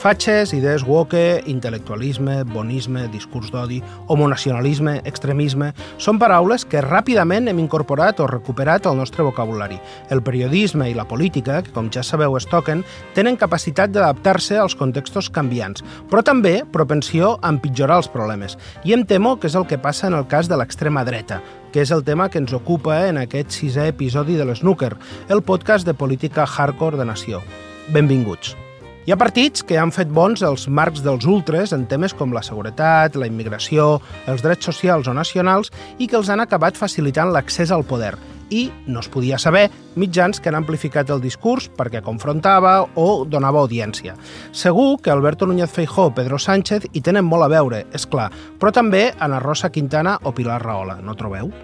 Fatxes, idees woke, intel·lectualisme, bonisme, discurs d'odi, homonacionalisme, extremisme... Són paraules que ràpidament hem incorporat o recuperat al nostre vocabulari. El periodisme i la política, que com ja sabeu es toquen, tenen capacitat d'adaptar-se als contextos canviants, però també propensió a empitjorar els problemes. I em temo que és el que passa en el cas de l'extrema dreta, que és el tema que ens ocupa en aquest sisè episodi de l'Snooker, el podcast de política hardcore de Nació. Benvinguts. Hi ha partits que han fet bons els marcs dels ultres en temes com la seguretat, la immigració, els drets socials o nacionals i que els han acabat facilitant l'accés al poder i, no es podia saber, mitjans que han amplificat el discurs perquè confrontava o donava audiència. Segur que Alberto Núñez Feijó o Pedro Sánchez hi tenen molt a veure, és clar, però també Ana Rosa Quintana o Pilar Rahola, no trobeu?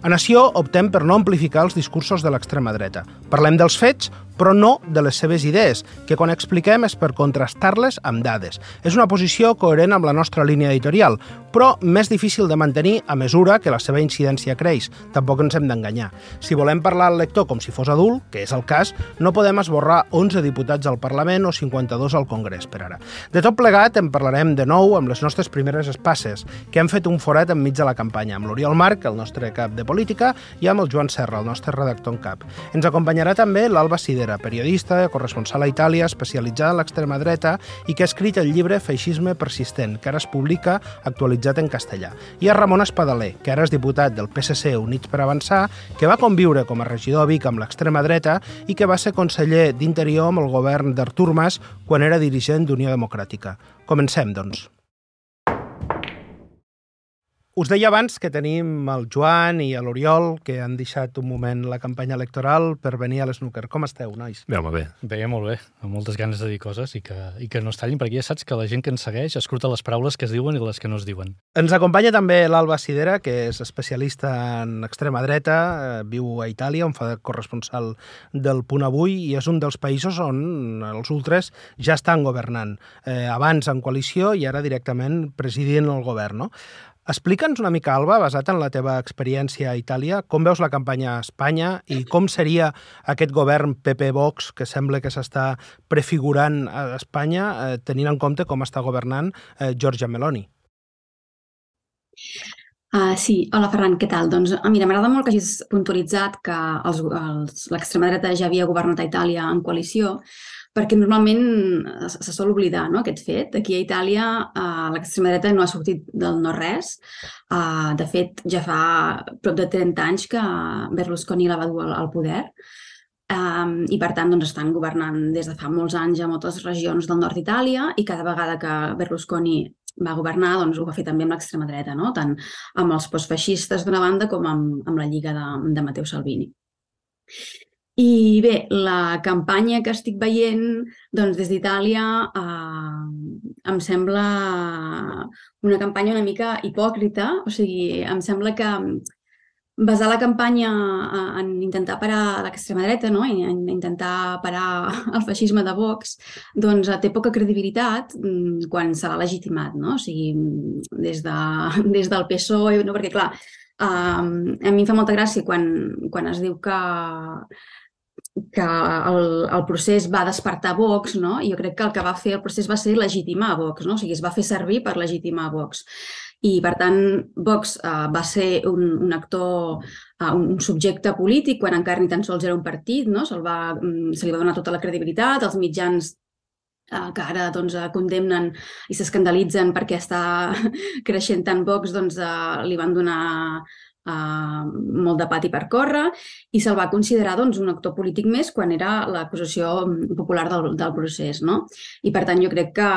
A Nació optem per no amplificar els discursos de l'extrema dreta. Parlem dels fets, però no de les seves idees, que quan expliquem és per contrastar-les amb dades. És una posició coherent amb la nostra línia editorial, però més difícil de mantenir a mesura que la seva incidència creix. Tampoc ens hem d'enganyar. Si volem parlar al lector com si fos adult, que és el cas, no podem esborrar 11 diputats al Parlament o 52 al Congrés, per ara. De tot plegat, en parlarem de nou amb les nostres primeres espasses, que han fet un forat enmig de la campanya, amb l'Oriol Marc, el nostre cap de política, i amb el Joan Serra, el nostre redactor en cap. Ens acompanyarà també l'Alba Sidera, periodista, corresponsal a Itàlia, especialitzada en l'extrema dreta i que ha escrit el llibre Feixisme persistent, que ara es publica actualitzat en castellà. I a Ramon Espadaler, que ara és diputat del PSC Units per Avançar, que va conviure com a regidor a Vic amb l'extrema dreta i que va ser conseller d'Interior amb el govern d'Artur Mas quan era dirigent d'Unió Democràtica. Comencem, doncs. Us deia abans que tenim el Joan i l'Oriol, que han deixat un moment la campanya electoral per venir a l'Snooker. Com esteu, nois? Bé, home, bé. Bé, molt bé. Amb moltes ganes de dir coses i que, i que no es tallin, perquè ja saps que la gent que ens segueix escruta les paraules que es diuen i les que no es diuen. Ens acompanya també l'Alba Sidera, que és especialista en extrema dreta, eh, viu a Itàlia, on fa de corresponsal del Punt Avui, i és un dels països on els ultres ja estan governant. Eh, abans en coalició i ara directament presidint el govern, no? Explica'ns una mica, Alba, basat en la teva experiència a Itàlia, com veus la campanya a Espanya i com seria aquest govern PP-Vox que sembla que s'està prefigurant a Espanya eh, tenint en compte com està governant eh, Giorgia Meloni? Uh, sí, hola Ferran, què tal? Doncs mira, m'agrada molt que hagis puntualitzat que l'extrema dreta ja havia governat a Itàlia en coalició, perquè normalment eh, se sol oblidar no, aquest fet. Aquí a Itàlia eh, l'extrema dreta no ha sortit del no-res. Eh, de fet, ja fa prop de 30 anys que Berlusconi la va dur al, al poder um, i per tant doncs, estan governant des de fa molts anys a moltes regions del nord d'Itàlia i cada vegada que Berlusconi va governar doncs, ho va fer també amb l'extrema dreta, no? tant amb els postfeixistes d'una banda com amb, amb la lliga de, de Matteo Salvini. I bé, la campanya que estic veient doncs, des d'Itàlia eh, em sembla una campanya una mica hipòcrita, o sigui, em sembla que basar la campanya en intentar parar l'extrema dreta no? En intentar parar el feixisme de Vox doncs té poca credibilitat mm, quan se l'ha legitimat, no? o sigui, des, de, des del PSOE, no? perquè clar, eh, a mi em fa molta gràcia quan, quan es diu que que el, el procés va despertar Vox, no? Jo crec que el que va fer el procés va ser legitimar Vox, no? O sigui, es va fer servir per legitimar Vox. I, per tant, Vox uh, va ser un, un actor, uh, un subjecte polític quan encara ni tan sols era un partit, no? Se, va, um, se li va donar tota la credibilitat, els mitjans uh, que ara doncs, condemnen i s'escandalitzen perquè està creixent tant Vox, doncs li van donar uh, molt de pati per córrer i se'l va considerar doncs, un actor polític més quan era l'acusació popular del, del procés. No? I per tant jo crec que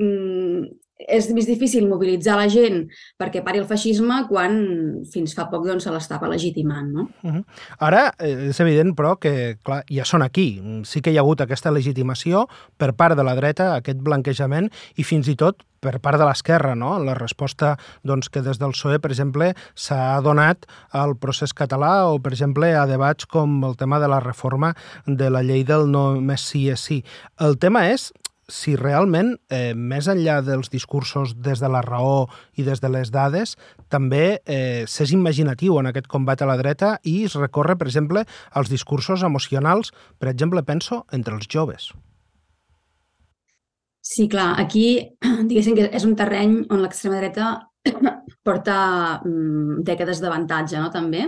mm, és més difícil mobilitzar la gent perquè pari el feixisme quan fins fa poc doncs, se l'estava legitimant. No? Uh -huh. Ara eh, és evident, però, que clar, ja són aquí. Sí que hi ha hagut aquesta legitimació per part de la dreta, aquest blanquejament, i fins i tot per part de l'esquerra, no? la resposta doncs, que des del PSOE, per exemple, s'ha donat al procés català o, per exemple, a debats com el tema de la reforma de la llei del no més sí és sí. El tema és si realment, eh, més enllà dels discursos des de la raó i des de les dades, també eh, s'és imaginatiu en aquest combat a la dreta i es recorre, per exemple, als discursos emocionals, per exemple, penso, entre els joves. Sí, clar, aquí diguéssim que és un terreny on l'extrema dreta porta mm, dècades d'avantatge, no?, també,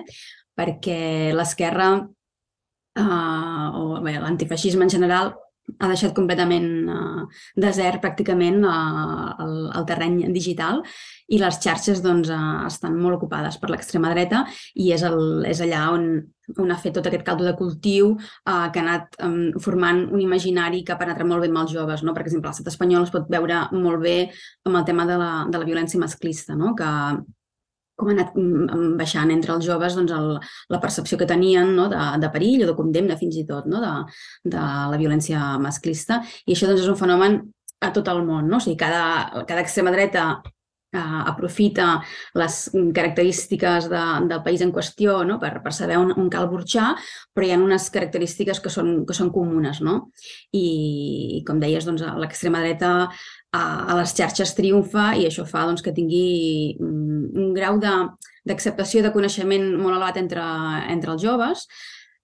perquè l'esquerra uh, o bé, l'antifeixisme en general ha deixat completament uh, desert pràcticament uh, el, el terreny digital i les xarxes doncs, uh, estan molt ocupades per l'extrema dreta i és, el, és allà on, on ha fet tot aquest caldo de cultiu uh, que ha anat um, formant un imaginari que ha penetrat molt bé amb els joves. No? Per exemple, l'estat espanyol es pot veure molt bé amb el tema de la, de la violència masclista, no? que com ha anat mm, baixant entre els joves doncs, el, la percepció que tenien no, de, de perill o de condemna fins i tot no, de, de la violència masclista. I això doncs, és un fenomen a tot el món. No? O sigui, cada, cada extrema dreta eh, aprofita les característiques de, del país en qüestió no? per, per saber on, on cal burxar, però hi ha unes característiques que són, que són comunes. No? I, com deies, doncs, l'extrema dreta a, les xarxes triomfa i això fa doncs, que tingui un, un grau d'acceptació de, de coneixement molt elevat entre, entre els joves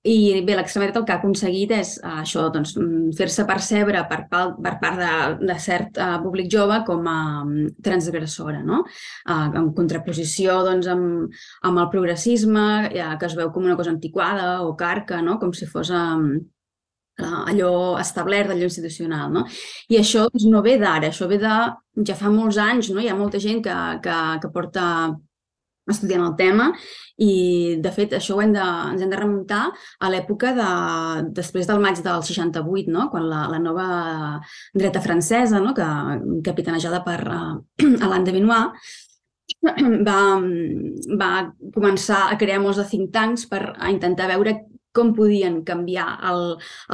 i bé, l'extrema dreta el que ha aconseguit és uh, això, doncs, fer-se percebre per, per part de, de cert uh, públic jove com a um, transgressora, no? Uh, en contraposició doncs, amb, amb el progressisme, uh, que es veu com una cosa antiquada o carca, no? com si fos um, allò establert, allò institucional. No? I això doncs, no ve d'ara, això ve de ja fa molts anys, no? hi ha molta gent que, que, que porta estudiant el tema i, de fet, això ho hem de, ens hem de remuntar a l'època de, després del maig del 68, no? quan la, la nova dreta francesa, no? que, capitanejada per uh, Alain de Benoit, va, va començar a crear molts de think tanks per a intentar veure com podien canviar el,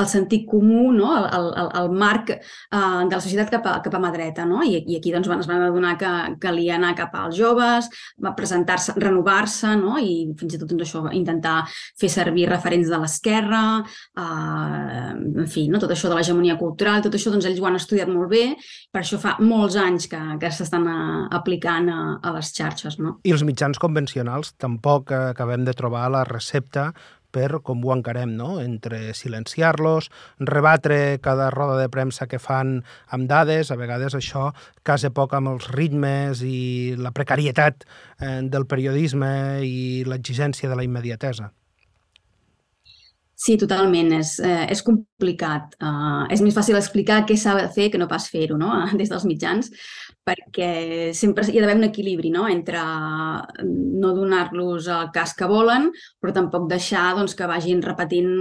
el sentit comú, no? el, el, el marc eh, de la societat cap a, cap a mà dreta. No? I, I aquí doncs, es van adonar que calia anar cap als joves, va presentar-se, renovar-se no? i fins i tot doncs, això, intentar fer servir referents de l'esquerra, eh, en fi, no? tot això de l'hegemonia cultural, tot això doncs, ells ho han estudiat molt bé, per això fa molts anys que, que s'estan eh, aplicant a, a les xarxes. No? I els mitjans convencionals tampoc acabem de trobar la recepta per com ho encarem, no? entre silenciar-los, rebatre cada roda de premsa que fan amb dades, a vegades això casa poc amb els ritmes i la precarietat eh, del periodisme i l'exigència de la immediatesa. Sí, totalment. És, eh, és complicat. Uh, és més fàcil explicar què s'ha de fer que no pas fer-ho no? des dels mitjans, perquè sempre hi ha d'haver un equilibri no? entre no donar-los el cas que volen, però tampoc deixar doncs, que vagin repetint,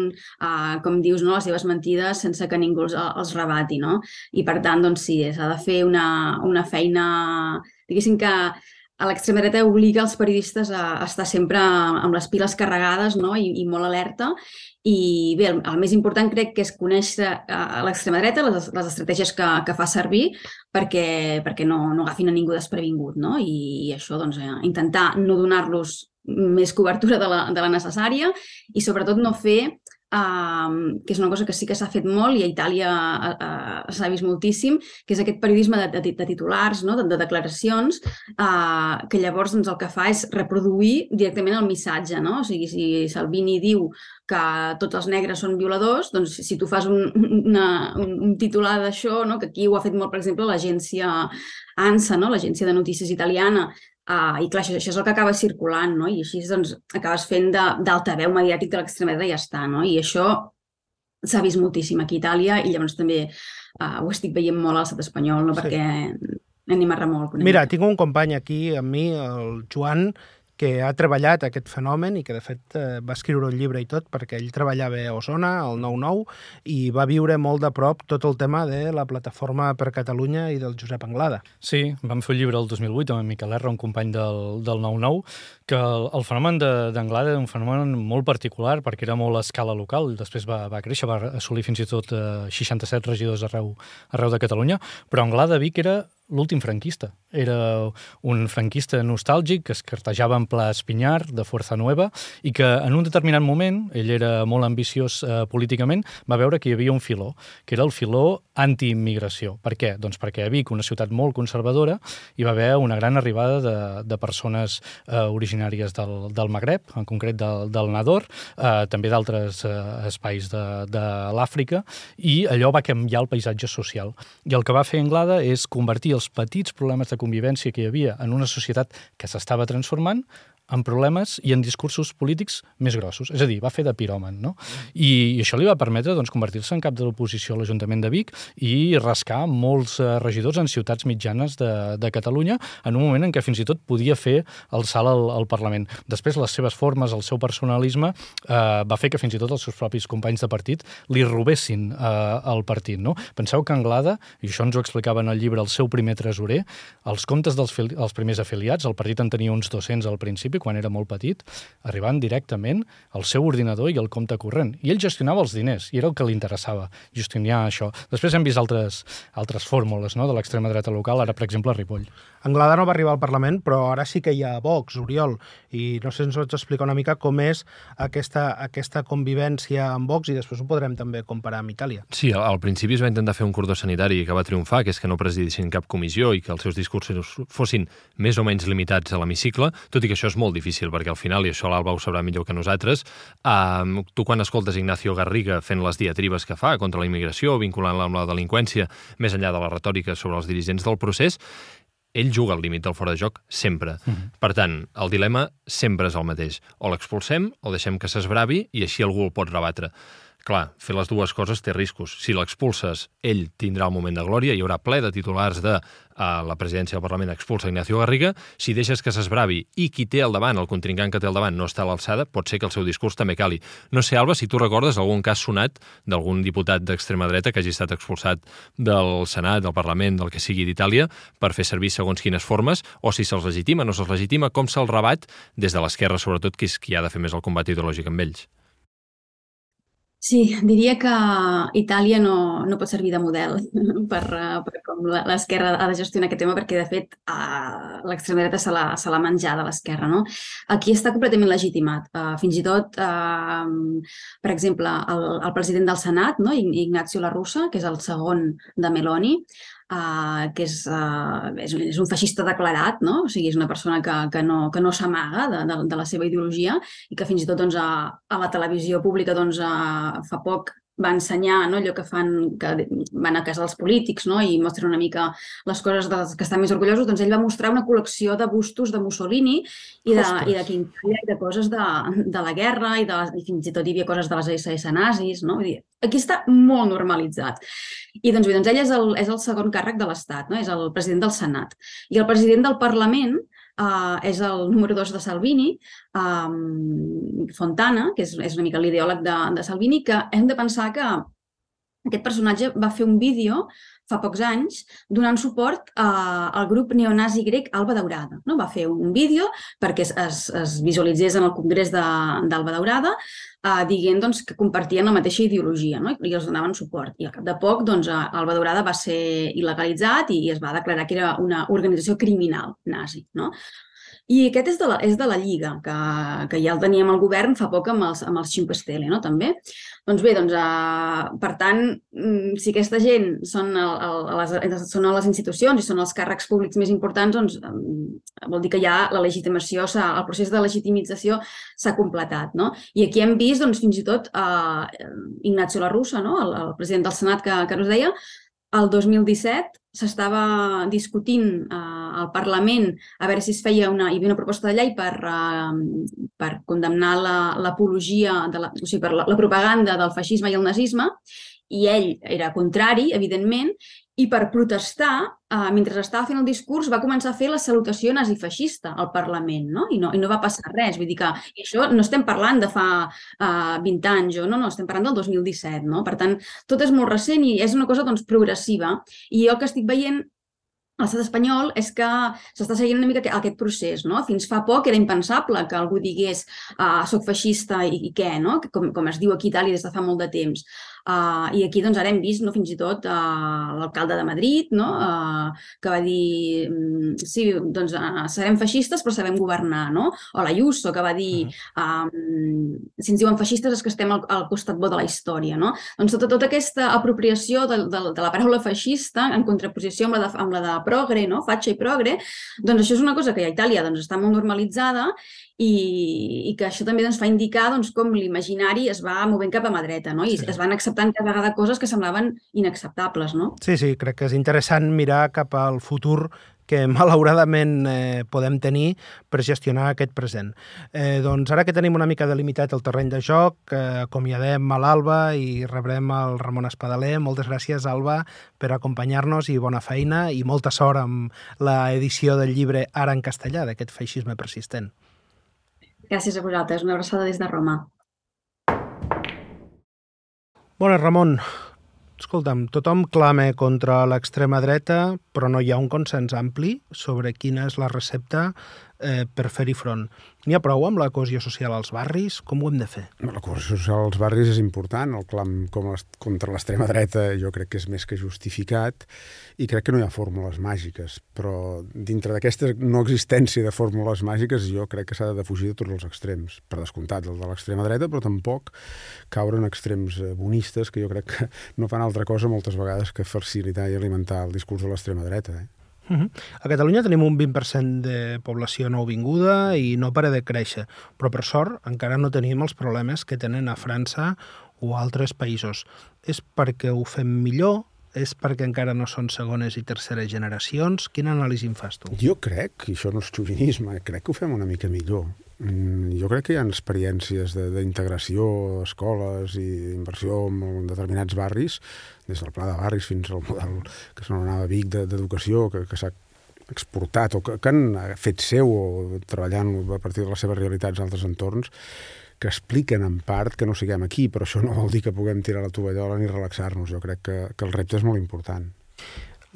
uh, com dius, no? les seves mentides sense que ningú els, els rebati. No? I per tant, doncs, sí, s'ha de fer una, una feina, diguéssim que l'extrema dreta obliga els periodistes a estar sempre amb les piles carregades no? I, i molt alerta. I bé, el, el més important crec que és conèixer a l'extrema dreta les, les estratègies que, que fa servir perquè, perquè no, no agafin a ningú desprevingut. No? I, i això, doncs, eh, intentar no donar-los més cobertura de la, de la necessària i sobretot no fer Uh, que és una cosa que sí que s'ha fet molt i a Itàlia uh, s'ha vist moltíssim, que és aquest periodisme de, de, de titulars, no? de, de declaracions, uh, que llavors doncs, el que fa és reproduir directament el missatge. No? O sigui, si Salvini diu que tots els negres són violadors, doncs si tu fas un, una, un, un titular d'això, no? que aquí ho ha fet molt, per exemple, l'agència ANSA, no? l'agència de notícies italiana, Uh, I clar, això, això és el que acaba circulant, no? I així doncs, acabes fent d'altaveu mediàtic de l'extrema dreta i ja està, no? I això s'ha vist moltíssim aquí a Itàlia i llavors també uh, ho estic veient molt al estat espanyol, no? Sí. Perquè anem a remolc. Mira, tinc un company aquí amb mi, el Joan, que ha treballat aquest fenomen i que, de fet, eh, va escriure un llibre i tot, perquè ell treballava a Osona, al 9-9, i va viure molt de prop tot el tema de la plataforma per Catalunya i del Josep Anglada. Sí, vam fer un llibre el 2008 amb en Miquel R, un company del, del 9-9, que el, el fenomen d'Anglada era un fenomen molt particular perquè era molt a escala local, després va, va créixer, va assolir fins i tot eh, 67 regidors arreu, arreu de Catalunya, però Anglada Vic era l'últim franquista. Era un franquista nostàlgic que es cartejava en pla Espinyar, de Força Nueva, i que en un determinat moment, ell era molt ambiciós eh, políticament, va veure que hi havia un filó, que era el filó anti-immigració. Per què? Doncs perquè a Vic, una ciutat molt conservadora, hi va haver una gran arribada de, de persones eh, originàries del, del Magreb, en concret del, del Nador, eh, també d'altres eh, espais de, de l'Àfrica, i allò va canviar el paisatge social. I el que va fer Anglada és convertir els petits problemes de convivència que hi havia en una societat que s'estava transformant en problemes i en discursos polítics més grossos. És a dir, va fer de piròman, no? I, i això li va permetre doncs, convertir-se en cap de l'oposició a l'Ajuntament de Vic i rascar molts eh, regidors en ciutats mitjanes de, de Catalunya en un moment en què fins i tot podia fer el salt al, al Parlament. Després, les seves formes, el seu personalisme, eh, va fer que fins i tot els seus propis companys de partit li robessin eh, el partit, no? Penseu que Anglada, i això ens ho explicava en el llibre el seu primer tresorer, els comptes dels els primers afiliats, el partit en tenia uns 200 al principi, quan era molt petit, arribant directament al seu ordinador i al compte corrent. I ell gestionava els diners, i era el que li interessava, gestionar això. Després hem vist altres, altres fórmules no?, de l'extrema dreta local, ara, per exemple, a Ripoll. Anglada no va arribar al Parlament, però ara sí que hi ha Vox, Oriol, i no sé si ens pots explicar una mica com és aquesta, aquesta convivència amb Vox i després ho podrem també comparar amb Itàlia. Sí, al, al principi es va intentar fer un cordó sanitari que va triomfar, que és que no presidissin cap comissió i que els seus discursos fossin més o menys limitats a l'hemicicle, tot i que això és molt difícil, perquè al final, i això l'Alba ho sabrà millor que nosaltres, eh, tu quan escoltes Ignacio Garriga fent les diatribes que fa contra la immigració, vinculant-la amb la delinqüència, més enllà de la retòrica sobre els dirigents del procés, ell juga al límit del fora de joc sempre. Uh -huh. Per tant, el dilema sempre és el mateix. O l'expulsem o deixem que s'esbravi i així algú el pot rebatre. Clar, fer les dues coses té riscos. Si l'expulses, ell tindrà el moment de glòria, hi haurà ple de titulars de a la presidència del Parlament expulsa Ignacio Garriga, si deixes que s'esbravi i qui té al davant, el contrincant que té al davant, no està a l'alçada, pot ser que el seu discurs també cali. No sé, Alba, si tu recordes algun cas sonat d'algun diputat d'extrema dreta que hagi estat expulsat del Senat, del Parlament, del que sigui d'Itàlia, per fer servir segons quines formes, o si se'ls legitima, no se'ls legitima, com se'l rebat des de l'esquerra, sobretot, que és qui ha de fer més el combat ideològic amb ells. Sí, diria que Itàlia no, no pot servir de model per, eh, per com l'esquerra ha de gestionar aquest tema, perquè, de fet, uh, l'extrema dreta se l'ha menjada, l'esquerra. No? Aquí està completament legitimat. Uh, fins i tot, uh, per exemple, el, el president del Senat, no? Ignacio La Russa, que és el segon de Meloni, uh, que és, uh, és, és un feixista declarat, no? o sigui, és una persona que, que no, que no s'amaga de, de, de la seva ideologia i que fins i tot doncs, a, a la televisió pública doncs, uh, fa poc va ensenyar no, allò que fan, que van a casa dels polítics no, i mostren una mica les coses de les que estan més orgullosos, doncs ell va mostrar una col·lecció de bustos de Mussolini i de, i de King i de coses de, de la guerra i, de, i fins i tot hi havia coses de les SS nazis. No? Vull dir, aquí està molt normalitzat. I doncs, bé, doncs ell és el, és el segon càrrec de l'Estat, no? és el president del Senat. I el president del Parlament uh, és el número dos de Salvini, um, Fontana, que és, és una mica l'ideòleg de, de Salvini, que hem de pensar que aquest personatge va fer un vídeo fa pocs anys donant suport a, al grup neonazi grec Alba Daurada. No? Va fer un vídeo perquè es, es, es visualitzés en el congrés d'Alba Daurada eh, dient doncs, que compartien la mateixa ideologia no? i els donaven suport. I al cap de poc doncs, Alba Daurada va ser il·legalitzat i es va declarar que era una organització criminal nazi. No? I aquest és de la, és de la Lliga, que, que ja el teníem al govern fa poc amb els, amb els 5 Stelle, no? també. Doncs bé, doncs, uh, per tant, mm, si aquesta gent són, el, el, les, són les institucions i són els càrrecs públics més importants, doncs um, vol dir que ja la legitimació, el procés de legitimització s'ha completat. No? I aquí hem vist doncs, fins i tot uh, Ignacio La Russa, no? el, el president del Senat que, que us deia, el 2017 s'estava discutint eh, al Parlament a veure si es feia una, hi havia una proposta de llei per, eh, per condemnar l'apologia, la, o sigui, per la, la propaganda del feixisme i el nazisme, i ell era contrari, evidentment, i per protestar, eh, mentre estava fent el discurs, va començar a fer la salutació nazifeixista al Parlament, no? I no, i no va passar res. Vull dir que això no estem parlant de fa eh, 20 anys, o no, no, estem parlant del 2017, no? Per tant, tot és molt recent i és una cosa doncs, progressiva. I jo el que estic veient a l'estat espanyol és que s'està seguint una mica aquest procés. No? Fins fa poc era impensable que algú digués uh, soc feixista i, i què, no? com, com es diu aquí a Itàlia des de fa molt de temps. Uh, I aquí doncs, ara hem vist no, fins i tot uh, l'alcalde de Madrid no, uh, que va dir um, sí, doncs, uh, serem feixistes però sabem governar, no? o l'Ayuso que va dir um, si ens diuen feixistes és que estem al, al costat bo de la història. No? Doncs tota, tota aquesta apropiació de, de, de la paraula feixista en contraposició amb la de, amb la de progre, no? fatxa i progre, doncs això és una cosa que a Itàlia doncs, està molt normalitzada i, i que això també doncs, fa indicar doncs, com l'imaginari es va movent cap a mà dreta no? i sí. es van acceptant cada vegada coses que semblaven inacceptables. No? Sí, sí, crec que és interessant mirar cap al futur que malauradament eh, podem tenir per gestionar aquest present. Eh, doncs ara que tenim una mica delimitat el terreny de joc, eh, acomiadem a l'Alba i rebrem el Ramon Espadaler. Moltes gràcies, Alba, per acompanyar-nos i bona feina i molta sort amb l'edició del llibre Ara en castellà, d'aquest feixisme persistent. Gràcies a vosaltres. Una abraçada des de Roma. Bona, Ramon, escolta'm, tothom clama contra l'extrema dreta, però no hi ha un consens ampli sobre quina és la recepta eh, per fer-hi front. N'hi ha prou amb la cohesió social als barris? Com ho hem de fer? La cohesió social als barris és important. El clam com contra l'extrema dreta jo crec que és més que justificat i crec que no hi ha fórmules màgiques. Però dintre d'aquesta no existència de fórmules màgiques jo crec que s'ha de defugir de tots els extrems. Per descomptat, el de l'extrema dreta, però tampoc caure en extrems eh, bonistes que jo crec que no fan altra cosa moltes vegades que facilitar i alimentar el discurs de l'extrema dreta. Eh? Uh -huh. A Catalunya tenim un 20% de població nouvinguda i no para de créixer, però per sort encara no tenim els problemes que tenen a França o altres països. És perquè ho fem millor? És perquè encara no són segones i terceres generacions? Quina anàlisi en fas tu? Jo crec, i això no és xovinisme, crec que ho fem una mica millor. Mm, jo crec que hi ha experiències d'integració a escoles i d'inversió en determinats barris, des del pla de barris fins al model que s'anomenava Vic d'educació, que, que s'ha exportat o que, que han fet seu o treballant a partir de les seves realitats en altres entorns, que expliquen en part que no siguem aquí, però això no vol dir que puguem tirar la tovallola ni relaxar-nos. Jo crec que, que el repte és molt important.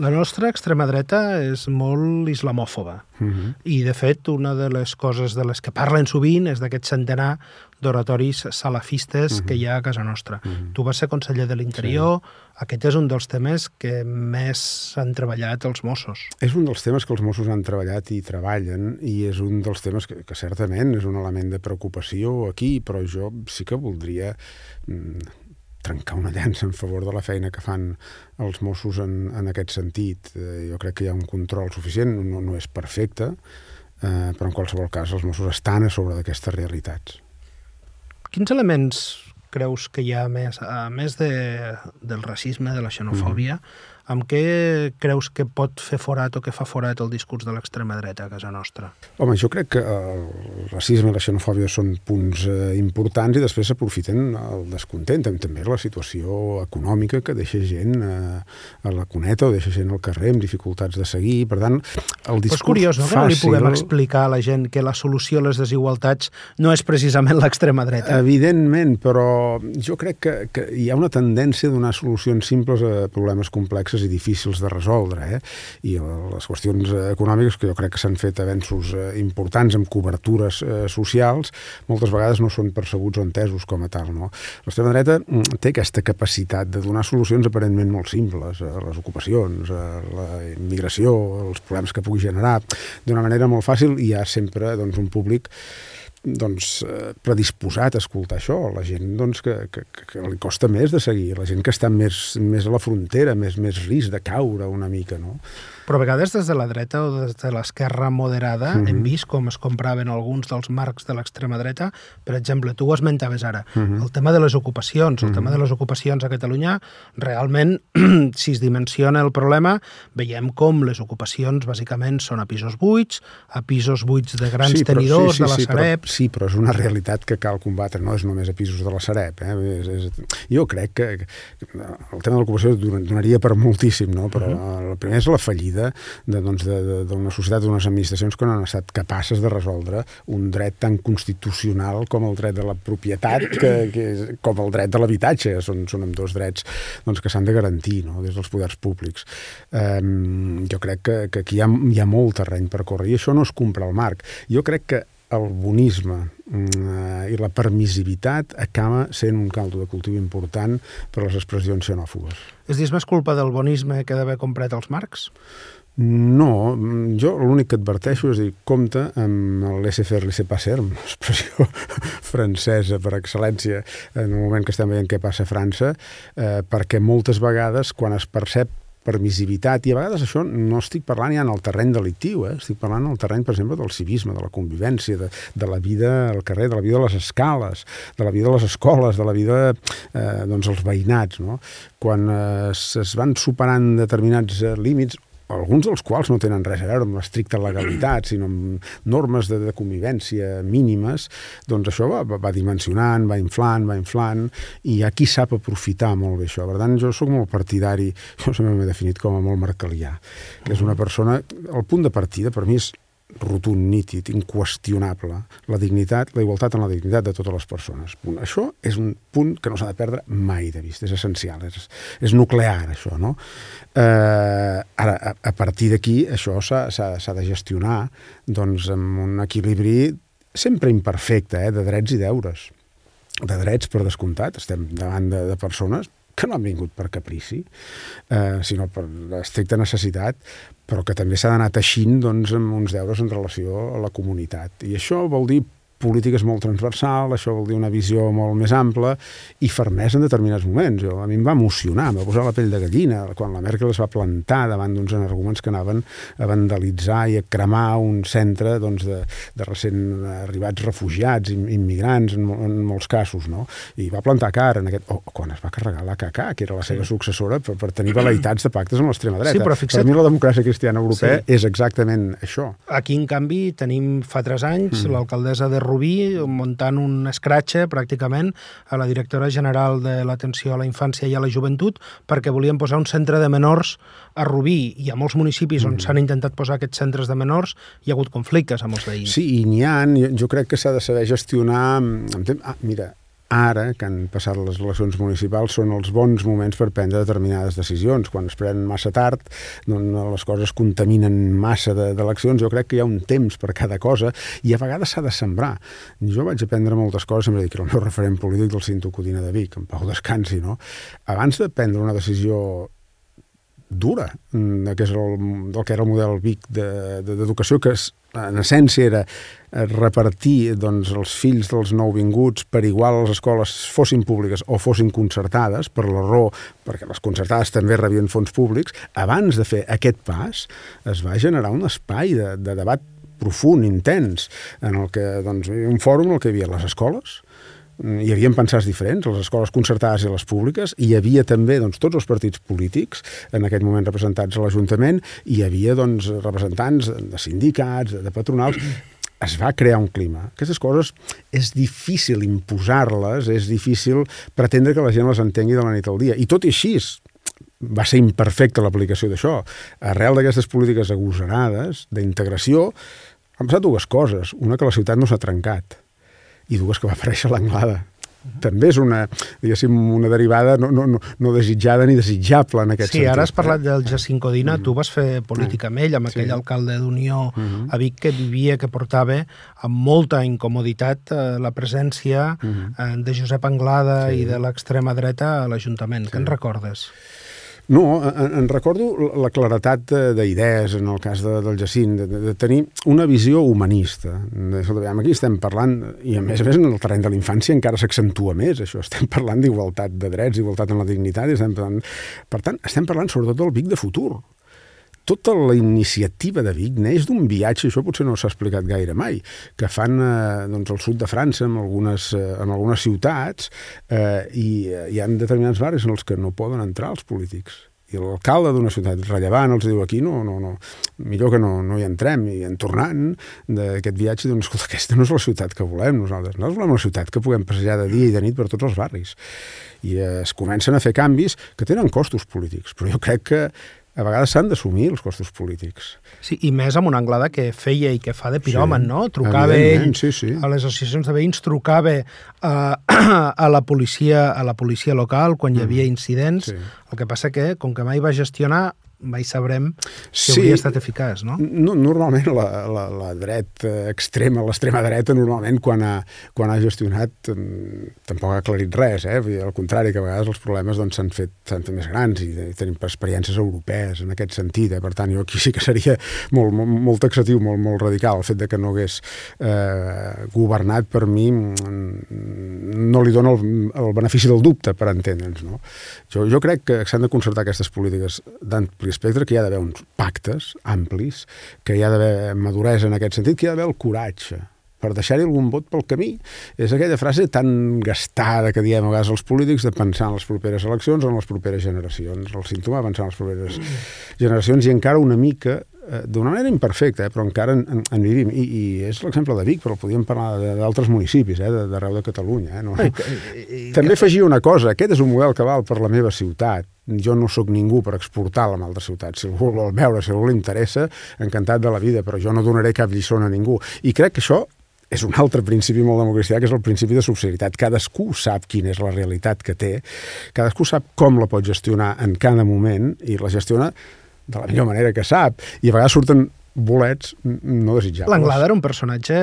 La nostra extrema dreta és molt islamòfoba uh mhm. -huh. i, de fet, una de les coses de les que parlen sovint és d'aquest centenar d'oratoris salafistes uh -huh. que mhm. hi ha a casa nostra. Uh mhm. -huh. Tu vas ser conseller de l'Interior, sí. aquest és un dels temes que més han treballat els Mossos. És un dels temes que els Mossos han treballat i treballen i és un dels temes que, que certament és un element de preocupació aquí, però jo sí que voldria mm, trencar una llança en favor de la feina que fan els Mossos en, en aquest sentit. Eh, jo crec que hi ha un control suficient, no, no és perfecte, eh, però en qualsevol cas els Mossos estan a sobre d'aquestes realitats. Quins elements creus que hi ha més, a més de, del racisme, de la xenofòbia, mm amb què creus que pot fer forat o que fa forat el discurs de l'extrema dreta a casa nostra? Home, jo crec que el racisme i la xenofòbia són punts eh, importants i després s'aprofiten el descontent, també la situació econòmica que deixa gent eh, a la cuneta o deixa gent al carrer amb dificultats de seguir. Per tant, el discurs Però és curiós, no? Fàcil... Que no li puguem explicar a la gent que la solució a les desigualtats no és precisament l'extrema dreta. Evidentment, però jo crec que, que hi ha una tendència a donar solucions simples a problemes complexos complexes i difícils de resoldre, eh? i les qüestions econòmiques, que jo crec que s'han fet avenços eh, importants amb cobertures eh, socials, moltes vegades no són percebuts o entesos com a tal. No? L'extrema dreta mm, té aquesta capacitat de donar solucions aparentment molt simples a les ocupacions, a la immigració, als problemes que pugui generar, d'una manera molt fàcil, i hi ha sempre doncs, un públic doncs, eh, predisposat a escoltar això, la gent doncs, que, que, que li costa més de seguir, la gent que està més, més a la frontera, més, més risc de caure una mica, no? Però a vegades des de la dreta o des de l'esquerra moderada uh -huh. hem mhm. vist com es compraven alguns dels marcs de l'extrema dreta. Per exemple, tu ho esmentaves ara, mhm. -huh. el tema de les ocupacions. El uh -huh. tema de les ocupacions a Catalunya, realment, si es dimensiona el problema, veiem com les ocupacions bàsicament són a pisos buits, a pisos buits de grans sí, però, tenidors, sí, sí, de la sí, Sareb... Però, sí, però és una realitat que cal combatre, no és només a pisos de la Sareb. Eh? És, és... Jo crec que, el tema de l'ocupació donaria per moltíssim, no? però uh -huh. el primer és la fallida fallida d'una doncs, de, d'una societat, d'unes administracions que no han estat capaces de resoldre un dret tan constitucional com el dret de la propietat, que, que és, com el dret de l'habitatge. Són, són amb dos drets doncs, que s'han de garantir no? des dels poders públics. Um, jo crec que, que aquí hi ha, hi ha molt terreny per córrer i això no es compra al marc. Jo crec que el bonisme mm, i la permissivitat acaba sent un caldo de cultiu important per a les expressions xenòfobes. És dir, és més culpa del bonisme que d'haver comprat els marcs? No, jo l'únic que adverteixo és dir, compte amb el laissez-faire, laissez-passer, expressió francesa per excel·lència en el moment que estem veient què passa a França, eh, perquè moltes vegades quan es percep permissivitat, i a vegades això no estic parlant ja en el terreny delictiu, eh? estic parlant en el terreny, per exemple, del civisme, de la convivència, de, de la vida al carrer, de la vida a les escales, de la vida a les escoles, de la vida eh, doncs, als veïnats. No? Quan eh, es van superant determinats eh, límits, alguns dels quals no tenen res a veure amb l'estricta legalitat, sinó amb normes de, de convivència mínimes, doncs això va, va dimensionant, va inflant, va inflant, i hi ha qui sap aprofitar molt bé això. Per tant, jo sóc molt partidari, jo sempre m'he definit com a molt marcalià, que és una persona... El punt de partida, per mi, és rotund, nítid, inqüestionable, la dignitat, la igualtat en la dignitat de totes les persones. Punt. Això és un punt que no s'ha de perdre mai de vista, és essencial, és, és nuclear, això, no? Eh, ara, a, a partir d'aquí, això s'ha de gestionar doncs, amb un equilibri sempre imperfecte, eh, de drets i deures. De drets, per descomptat, estem davant de, de persones que no han vingut per caprici, eh, sinó per estricta necessitat, però que també s'ha d'anar teixint doncs, amb uns deures en relació a la comunitat. I això vol dir política és molt transversal, això vol dir una visió molt més ampla i fermesa en determinats moments. Jo, a mi em va emocionar, em va posar la pell de gallina quan la Merkel es va plantar davant d'uns arguments que anaven a vandalitzar i a cremar un centre doncs, de, de recent arribats refugiats, immigrants, en, en molts casos, no? I va plantar cara en aquest... O oh, quan es va carregar la CACA, que era la seva sí. successora, per, per tenir velaitats de pactes amb l'extrema dreta. Sí, però fixa't... Per mi la democràcia cristiana europea sí. és exactament això. Aquí, en canvi, tenim fa tres anys mm. l'alcaldessa de Rubí muntant un escratxe pràcticament a la directora general de l'atenció a la infància i a la joventut perquè volien posar un centre de menors a Rubí i a molts municipis on mm. s'han intentat posar aquests centres de menors hi ha hagut conflictes amb els veïns. Sí, i n'hi ha, jo crec que s'ha de saber gestionar... Ah, mira, ara, que han passat les eleccions municipals, són els bons moments per prendre determinades decisions. Quan es prenen massa tard, doncs les coses contaminen massa d'eleccions. De, jo crec que hi ha un temps per cada cosa i a vegades s'ha de sembrar. Jo vaig aprendre moltes coses, sempre dic que el meu referent polític del Cinto Codina de Vic, en Pau Descansi, no? Abans de prendre una decisió dura, mm, que és el, del que era el model Vic d'educació, de, de, que és, en essència era repartir doncs, els fills dels nouvinguts per igual a les escoles fossin públiques o fossin concertades, per la raó, perquè les concertades també rebien fons públics, abans de fer aquest pas es va generar un espai de, de debat profund, intens, en el que doncs, un fòrum en el que hi havia les escoles, hi havia pensats diferents, les escoles concertades i les públiques, hi havia també doncs, tots els partits polítics, en aquell moment representats a l'Ajuntament, hi havia doncs, representants de sindicats, de patronals, es va crear un clima. Aquestes coses és difícil imposar-les, és difícil pretendre que la gent les entengui de la nit al dia. I tot i així, va ser imperfecta l'aplicació d'això. Arrel d'aquestes polítiques agosarades, d'integració, han passat dues coses. Una, que la ciutat no s'ha trencat i dues que va aparèixer l'Anglada. Uh -huh. També és una, diguéssim, una derivada no, no, no, no desitjada ni desitjable en aquest sí, sentit. Sí, ara has parlat eh? del Jacint Codina, -huh. tu vas fer política amb ell, amb sí. aquell alcalde d'Unió uh -huh. a Vic que vivia, que portava amb molta incomoditat eh, la presència uh -huh. eh, de Josep Anglada sí. i de l'extrema dreta a l'Ajuntament. Sí. Què en recordes? No, en, en recordo la claretat d'idees en el cas de, del Jacint, de, de tenir una visió humanista. Escolta, aquí estem parlant, i a més a més en el terreny de la infància encara s'accentua més això, estem parlant d'igualtat de drets, igualtat en la dignitat, estem parlant... per tant, estem parlant sobretot del Vic de futur, tota la iniciativa de Vic neix d'un viatge, això potser no s'ha explicat gaire mai, que fan eh, doncs, al sud de França, en algunes, eh, en algunes ciutats, eh, i eh, hi ha determinats barris en els que no poden entrar els polítics. I l'alcalde d'una ciutat rellevant els diu aquí no, no, no, millor que no, no hi entrem. I en tornant d'aquest viatge, doncs, escolta, aquesta no és la ciutat que volem nosaltres. Nosaltres volem una ciutat que puguem passejar de dia i de nit per tots els barris. I eh, es comencen a fer canvis que tenen costos polítics, però jo crec que a vegades s'han d'assumir els costos polítics. Sí, i més amb una anglada que feia i que fa de piròman, sí, no? Trucava ell sí, sí. a les associacions de veïns, trucava a, a, la policia, a la policia local quan hi havia mm. incidents. Sí. El que passa que, com que mai va gestionar, mai sabrem si Sí. hauria estat eficaç, no? No, normalment la, la, la dreta extrema, l'extrema dreta, normalment quan ha, quan ha gestionat mm, tampoc ha aclarit res, eh? Al contrari, que a vegades els problemes doncs, s'han fet, s'han fet més grans i, i tenim experiències europees en aquest sentit. Eh? Per tant, jo aquí sí que seria molt, molt, molt taxatiu, molt, molt radical. El fet de que no hagués eh, governat per mi mm, no li dona el, el benefici del dubte, per entendre'ns. No? Jo, jo crec que s'han de concertar aquestes polítiques d'ampli espectre, que hi ha d'haver uns pactes amplis, que hi ha d'haver maduresa en aquest sentit, que hi ha d'haver el coratge per deixar-hi algun vot pel camí. És aquella frase tan gastada que diem a vegades els polítics de pensar en les properes eleccions o en les properes generacions. El símptoma de pensar en les properes generacions i encara una mica eh, d'una manera imperfecta, eh, però encara en, en, en vivim. I, I és l'exemple de Vic, però podíem parlar d'altres municipis, eh, d'arreu de Catalunya. Eh, no? També afegir una cosa, aquest és un model que val per la meva ciutat. Jo no sóc ningú per exportar-la a altres ciutats. Si algú vol veure, si algú li interessa, encantat de la vida, però jo no donaré cap lliçó a ningú. I crec que això és un altre principi molt democristià, que és el principi de subsidiaritat. Cadascú sap quina és la realitat que té, cadascú sap com la pot gestionar en cada moment i la gestiona de la millor manera que sap. I a vegades surten bolets no desitjables. L'Anglada era un personatge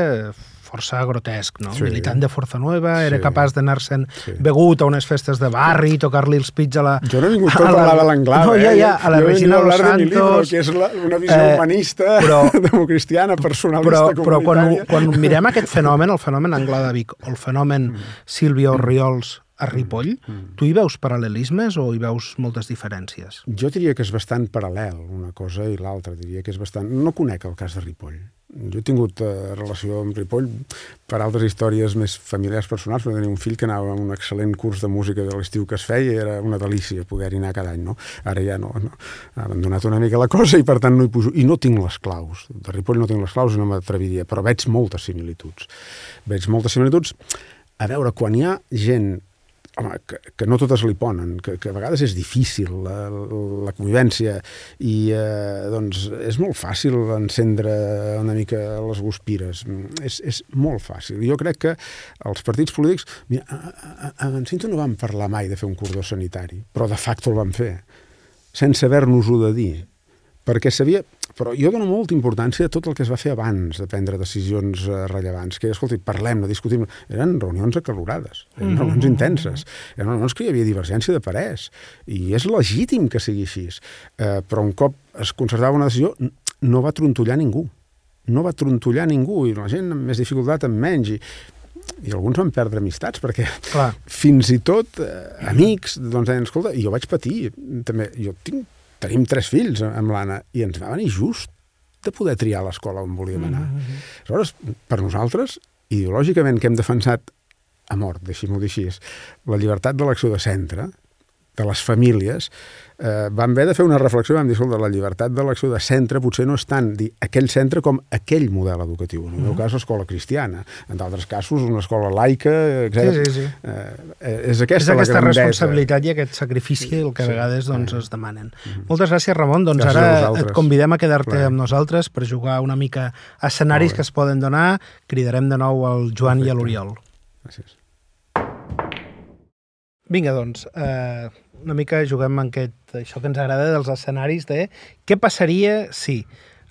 força grotesc, no? Sí. Militant de Força Nueva, era Sí. capaç d'anar-se'n Sí. begut a unes festes de barri, tocar-li els pits a la... Jo no he vingut a la- parlar de l'Anglada. No, ja, eh? ja, a la jo he Regina de mi libro, que és la, una visió eh, humanista, però- democristiana, personalista, Però, però quan, quan mirem aquest fenomen, el fenomen Anglada Vic o el fenomen Sílvia Orriols a Ripoll, tu hi veus paral·lelismes o hi veus moltes diferències? Jo diria que és bastant paral·lel una cosa i l'altra, diria que és bastant... No conec el cas de Ripoll. Jo he tingut eh, relació amb Ripoll per altres històries més familiars personals, perquè tenia un fill que anava a un excel·lent curs de música de l'estiu que es feia i era una delícia poder-hi anar cada any, no? Ara ja no, no. Ha abandonat una mica la cosa i per tant no hi pujo. I no tinc les claus. De Ripoll no tinc les claus i no m'atreviria, però veig moltes similituds. Veig moltes similituds. A veure, quan hi ha gent home, que, que no totes li ponen, que, que a vegades és difícil la, la convivència i eh, doncs és molt fàcil encendre una mica les guspires. És, és molt fàcil. Jo crec que els partits polítics... Mira, a, a, a en Cinto no vam parlar mai de fer un cordó sanitari, però de facto el vam fer, sense haver-nos-ho de dir perquè sabia... Però jo dono molta importància a tot el que es va fer abans de prendre decisions eh, rellevants, que, escolti, parlem, no discutim... Eren reunions acalorades, eren reunions intenses, eren reunions que hi havia divergència de parers, i és legítim que sigui així. Eh, però un cop es concertava una decisió, no va trontollar ningú. No va trontollar ningú, i la gent amb més dificultat, amb menys, i, i alguns van perdre amistats, perquè Clar. fins i tot eh, amics doncs deien, escolta, jo vaig patir també, jo tinc, tenim tres fills amb l'Anna i ens va venir just de poder triar l'escola on volíem anar. Aleshores, per nosaltres ideològicament que hem defensat a mort, deixi-m'ho dir així la llibertat d'elecció de centre de les famílies, eh, vam haver de fer una reflexió, vam dir, escolta, la llibertat d'elecció de centre potser no és tant dir aquell centre com aquell model educatiu. En el meu cas, l'escola cristiana. En d'altres casos, una escola laica, etc. Sí, sí, sí. Eh, és aquesta, És la aquesta grandesa. responsabilitat i aquest sacrifici el que a vegades doncs, es demanen. Moltes gràcies, Ramon. Doncs Gràcies ara et convidem a quedar-te amb nosaltres per jugar una mica a escenaris que es poden donar. Cridarem de nou al Joan i a Perfecte. l'Oriol. Gràcies. Vinga, doncs, eh, una mica juguem amb aquest, això que ens agrada dels escenaris de què passaria si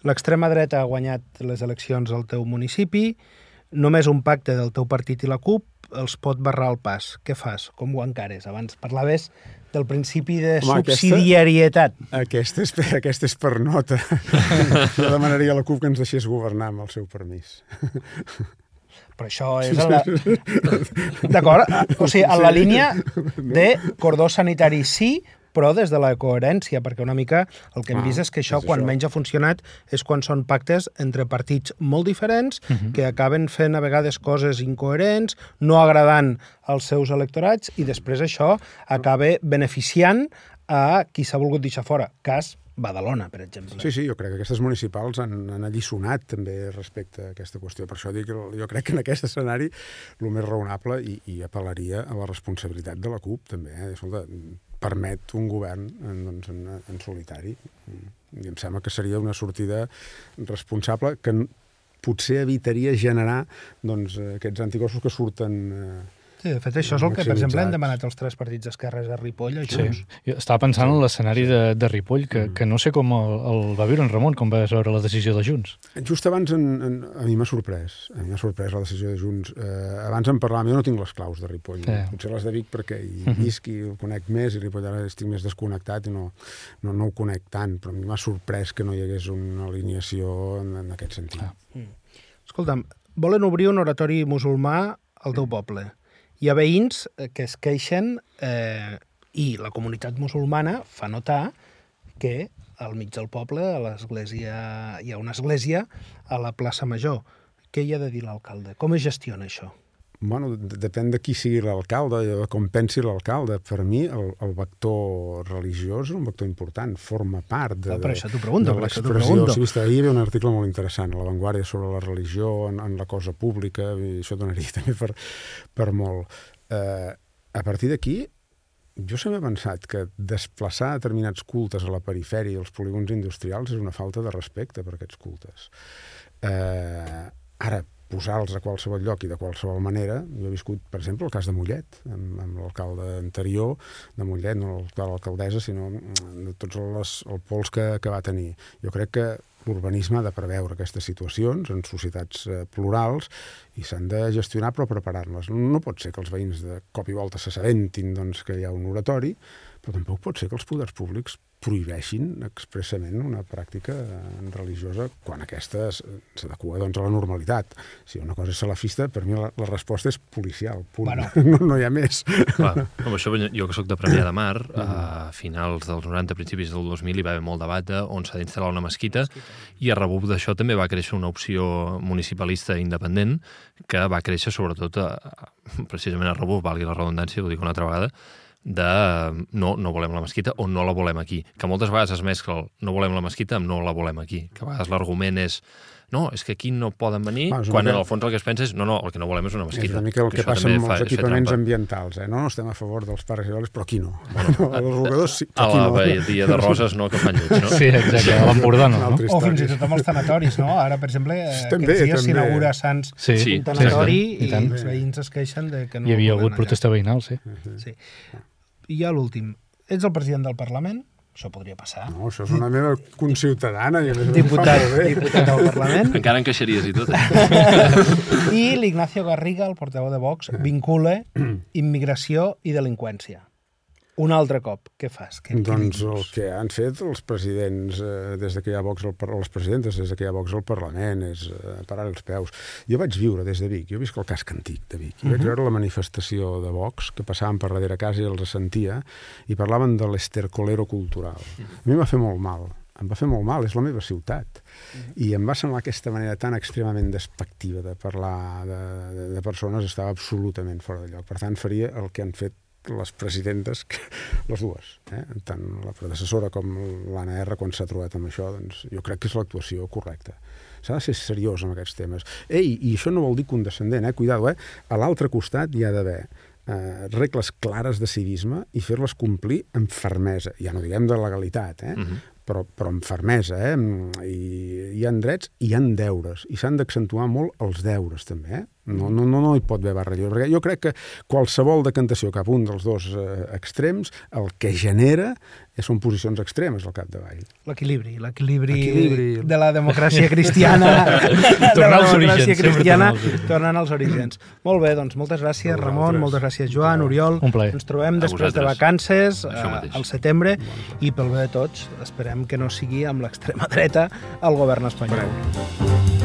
l'extrema dreta ha guanyat les eleccions al teu municipi, només un pacte del teu partit i la CUP els pot barrar el pas. Què fas? Com ho encares? Abans parlaves del principi de Home, aquesta- subsidiarietat. Aquesta és, aquesta és per nota. jo demanaria a la CUP que ens deixés governar amb el seu permís. Però això és la... D'acord? O sigui, en la línia de cordó sanitari sí, però des de la coherència, perquè una mica el que hem Ah, vist és que això, és quan això. menys ha funcionat, és quan són pactes entre partits molt diferents, que acaben fent a vegades coses incoherents, no agradant als seus electorats, i després això acaba beneficiant a qui s'ha volgut deixar fora. Cas Badalona, per exemple. Sí, sí, jo crec que aquestes municipals han, han allisonat també respecte a aquesta qüestió. Per això dic que jo crec que en aquest escenari el més raonable i, i apel·laria a la responsabilitat de la CUP també. Eh? Escolta, permet un govern en, doncs, en, en solitari. I em sembla que seria una sortida responsable que potser evitaria generar doncs, aquests anticossos que surten eh, Sí, de fet, això és el que, per exemple, han demanat els tres partits d'esquerres a Ripoll, a Junts. Sí. Jo estava pensant sí. en l'escenari de, de Ripoll, que, que no sé com el, el va viure en Ramon, com va veure la decisió de Junts. Just abans, en, en, a mi m'ha sorprès, a mi m'ha sorprès la decisió de Junts. Eh, abans em parlàvem, jo no tinc les claus de Ripoll, sí. potser les de Vic perquè hi mhm. visc i ho conec més, i Ripoll ara estic més desconnectat i no, no, no ho conec tant, però a mi m'ha sorprès que no hi hagués una alineació en, en aquest sentit. Ah. Mm. Escolta'm, volen obrir un oratori musulmà al teu poble hi ha veïns eh, que es queixen eh, i la comunitat musulmana fa notar que al mig del poble, a l'església, hi ha una església a la plaça Major. Què hi ha de dir l'alcalde? Com es gestiona això? Bueno, depèn de qui sigui l'alcalde, de com pensi l'alcalde. Per mi, el, el vector religiós és un vector important, forma part de, no, per això pregunto, de l'expressió. Sí, vist, ahir hi havia un article molt interessant a l'avantguàrdia sobre la religió en, en la cosa pública, i això donaria també per, per molt. Eh, a partir d'aquí, jo sempre he pensat que desplaçar determinats cultes a la perifèria i als polígons industrials és una falta de respecte per aquests cultes. Eh, ara, posar-los a qualsevol lloc i de qualsevol manera. Jo he viscut, per exemple, el cas de Mollet, amb, amb l'alcalde anterior de Mollet, no l'alcaldessa, sinó de tots els, els pols que, que va tenir. Jo crec que l'urbanisme ha de preveure aquestes situacions en societats eh, plurals i s'han de gestionar però preparar-les. No pot ser que els veïns de cop i volta s'assabentin doncs, que hi ha un oratori, però tampoc pot ser que els poders públics prohibeixin expressament una pràctica religiosa quan aquesta s'adequa doncs, a la normalitat. Si una cosa és salafista, per mi la, la resposta és policial, punt. Bueno. No, no hi ha més. Clar, amb això, jo que sóc de Premià de Mar, a finals dels 90, principis del 2000, hi va haver molt debat on s'ha d'instal·lar una mesquita, i a rebut d'això també va créixer una opció municipalista independent que va créixer sobretot a, precisament a rebut, valgui la redundància, ho dic una altra vegada, de no, no volem la mesquita o no la volem aquí. Que moltes vegades es mescla el no volem la mesquita amb no la volem aquí. Que a vegades l'argument és no, és que aquí no poden venir, Va, quan mica... en el fons el que es pensa és no, no, el que no volem és una mesquita. És una mica el que, que passa amb els equipaments ambientals, eh? No, no estem a favor dels pares i però aquí no. Bueno, els jugadors sí, però aquí no. A la dia de Roses no, que fan lleig, no? Sí, exacte, a l'Empordà no, no? O fins i tot amb els tanatoris, no? Ara, per exemple, eh, també, aquests dies s'inaugura Sants sí, un tanatori sí, sí, i, i els veïns es queixen de que no Hi havia hagut protesta veïnal, sí. sí. I ja l'últim. Ets el president del Parlament? Això podria passar. No, això és una meva conciutadana. I diputat, diputat del Parlament. Encara en queixeries i tot. I l'Ignacio Garriga, el portaveu de Vox, vincula immigració i delinqüència un altre cop, què fas? Què, doncs el que han fet els presidents eh, des de que hi ha Vox al les presidentes des de que hi ha Vox al Parlament és eh, parar els peus. Jo vaig viure des de Vic, jo visc el casc antic de Vic, i uh -huh. vaig mhm. veure la manifestació de Vox que passaven per darrere casa i els sentia i parlaven de l'estercolero cultural. A mi va fer molt mal, em va fer molt mal, és la meva ciutat. -huh. I em va semblar aquesta manera tan extremament despectiva de parlar de, de, de persones estava absolutament fora de lloc. Per tant, faria el que han fet les presidentes, les dues, eh? tant la predecessora com l'Anna R, quan s'ha trobat amb això, doncs jo crec que és l'actuació correcta. S'ha de ser seriós amb aquests temes. Ei, i això no vol dir condescendent, eh? Cuidado, eh? A l'altre costat hi ha d'haver eh, regles clares de civisme i fer-les complir amb fermesa. Ja no diguem de legalitat, eh? Uh mhm. -huh però, però amb fermesa, eh? I hi han drets i hi han deures, i s'han d'accentuar molt els deures, també, eh? No, no, no, no hi pot haver barra lliure, perquè jo crec que qualsevol decantació cap a un dels dos eh, extrems, el que genera són posicions extremes al capdavall. L'equilibri, l'equilibri de la democràcia cristiana. tornant als orígens. cristiana, tornant als orígens. Molt bé, doncs moltes gràcies, Ramon, moltes gràcies, Joan, Oriol. Un plaer. Ens trobem després de vacances eh, al setembre i pel bé de tots esperem que no sigui amb l'extrema dreta al govern espanyol.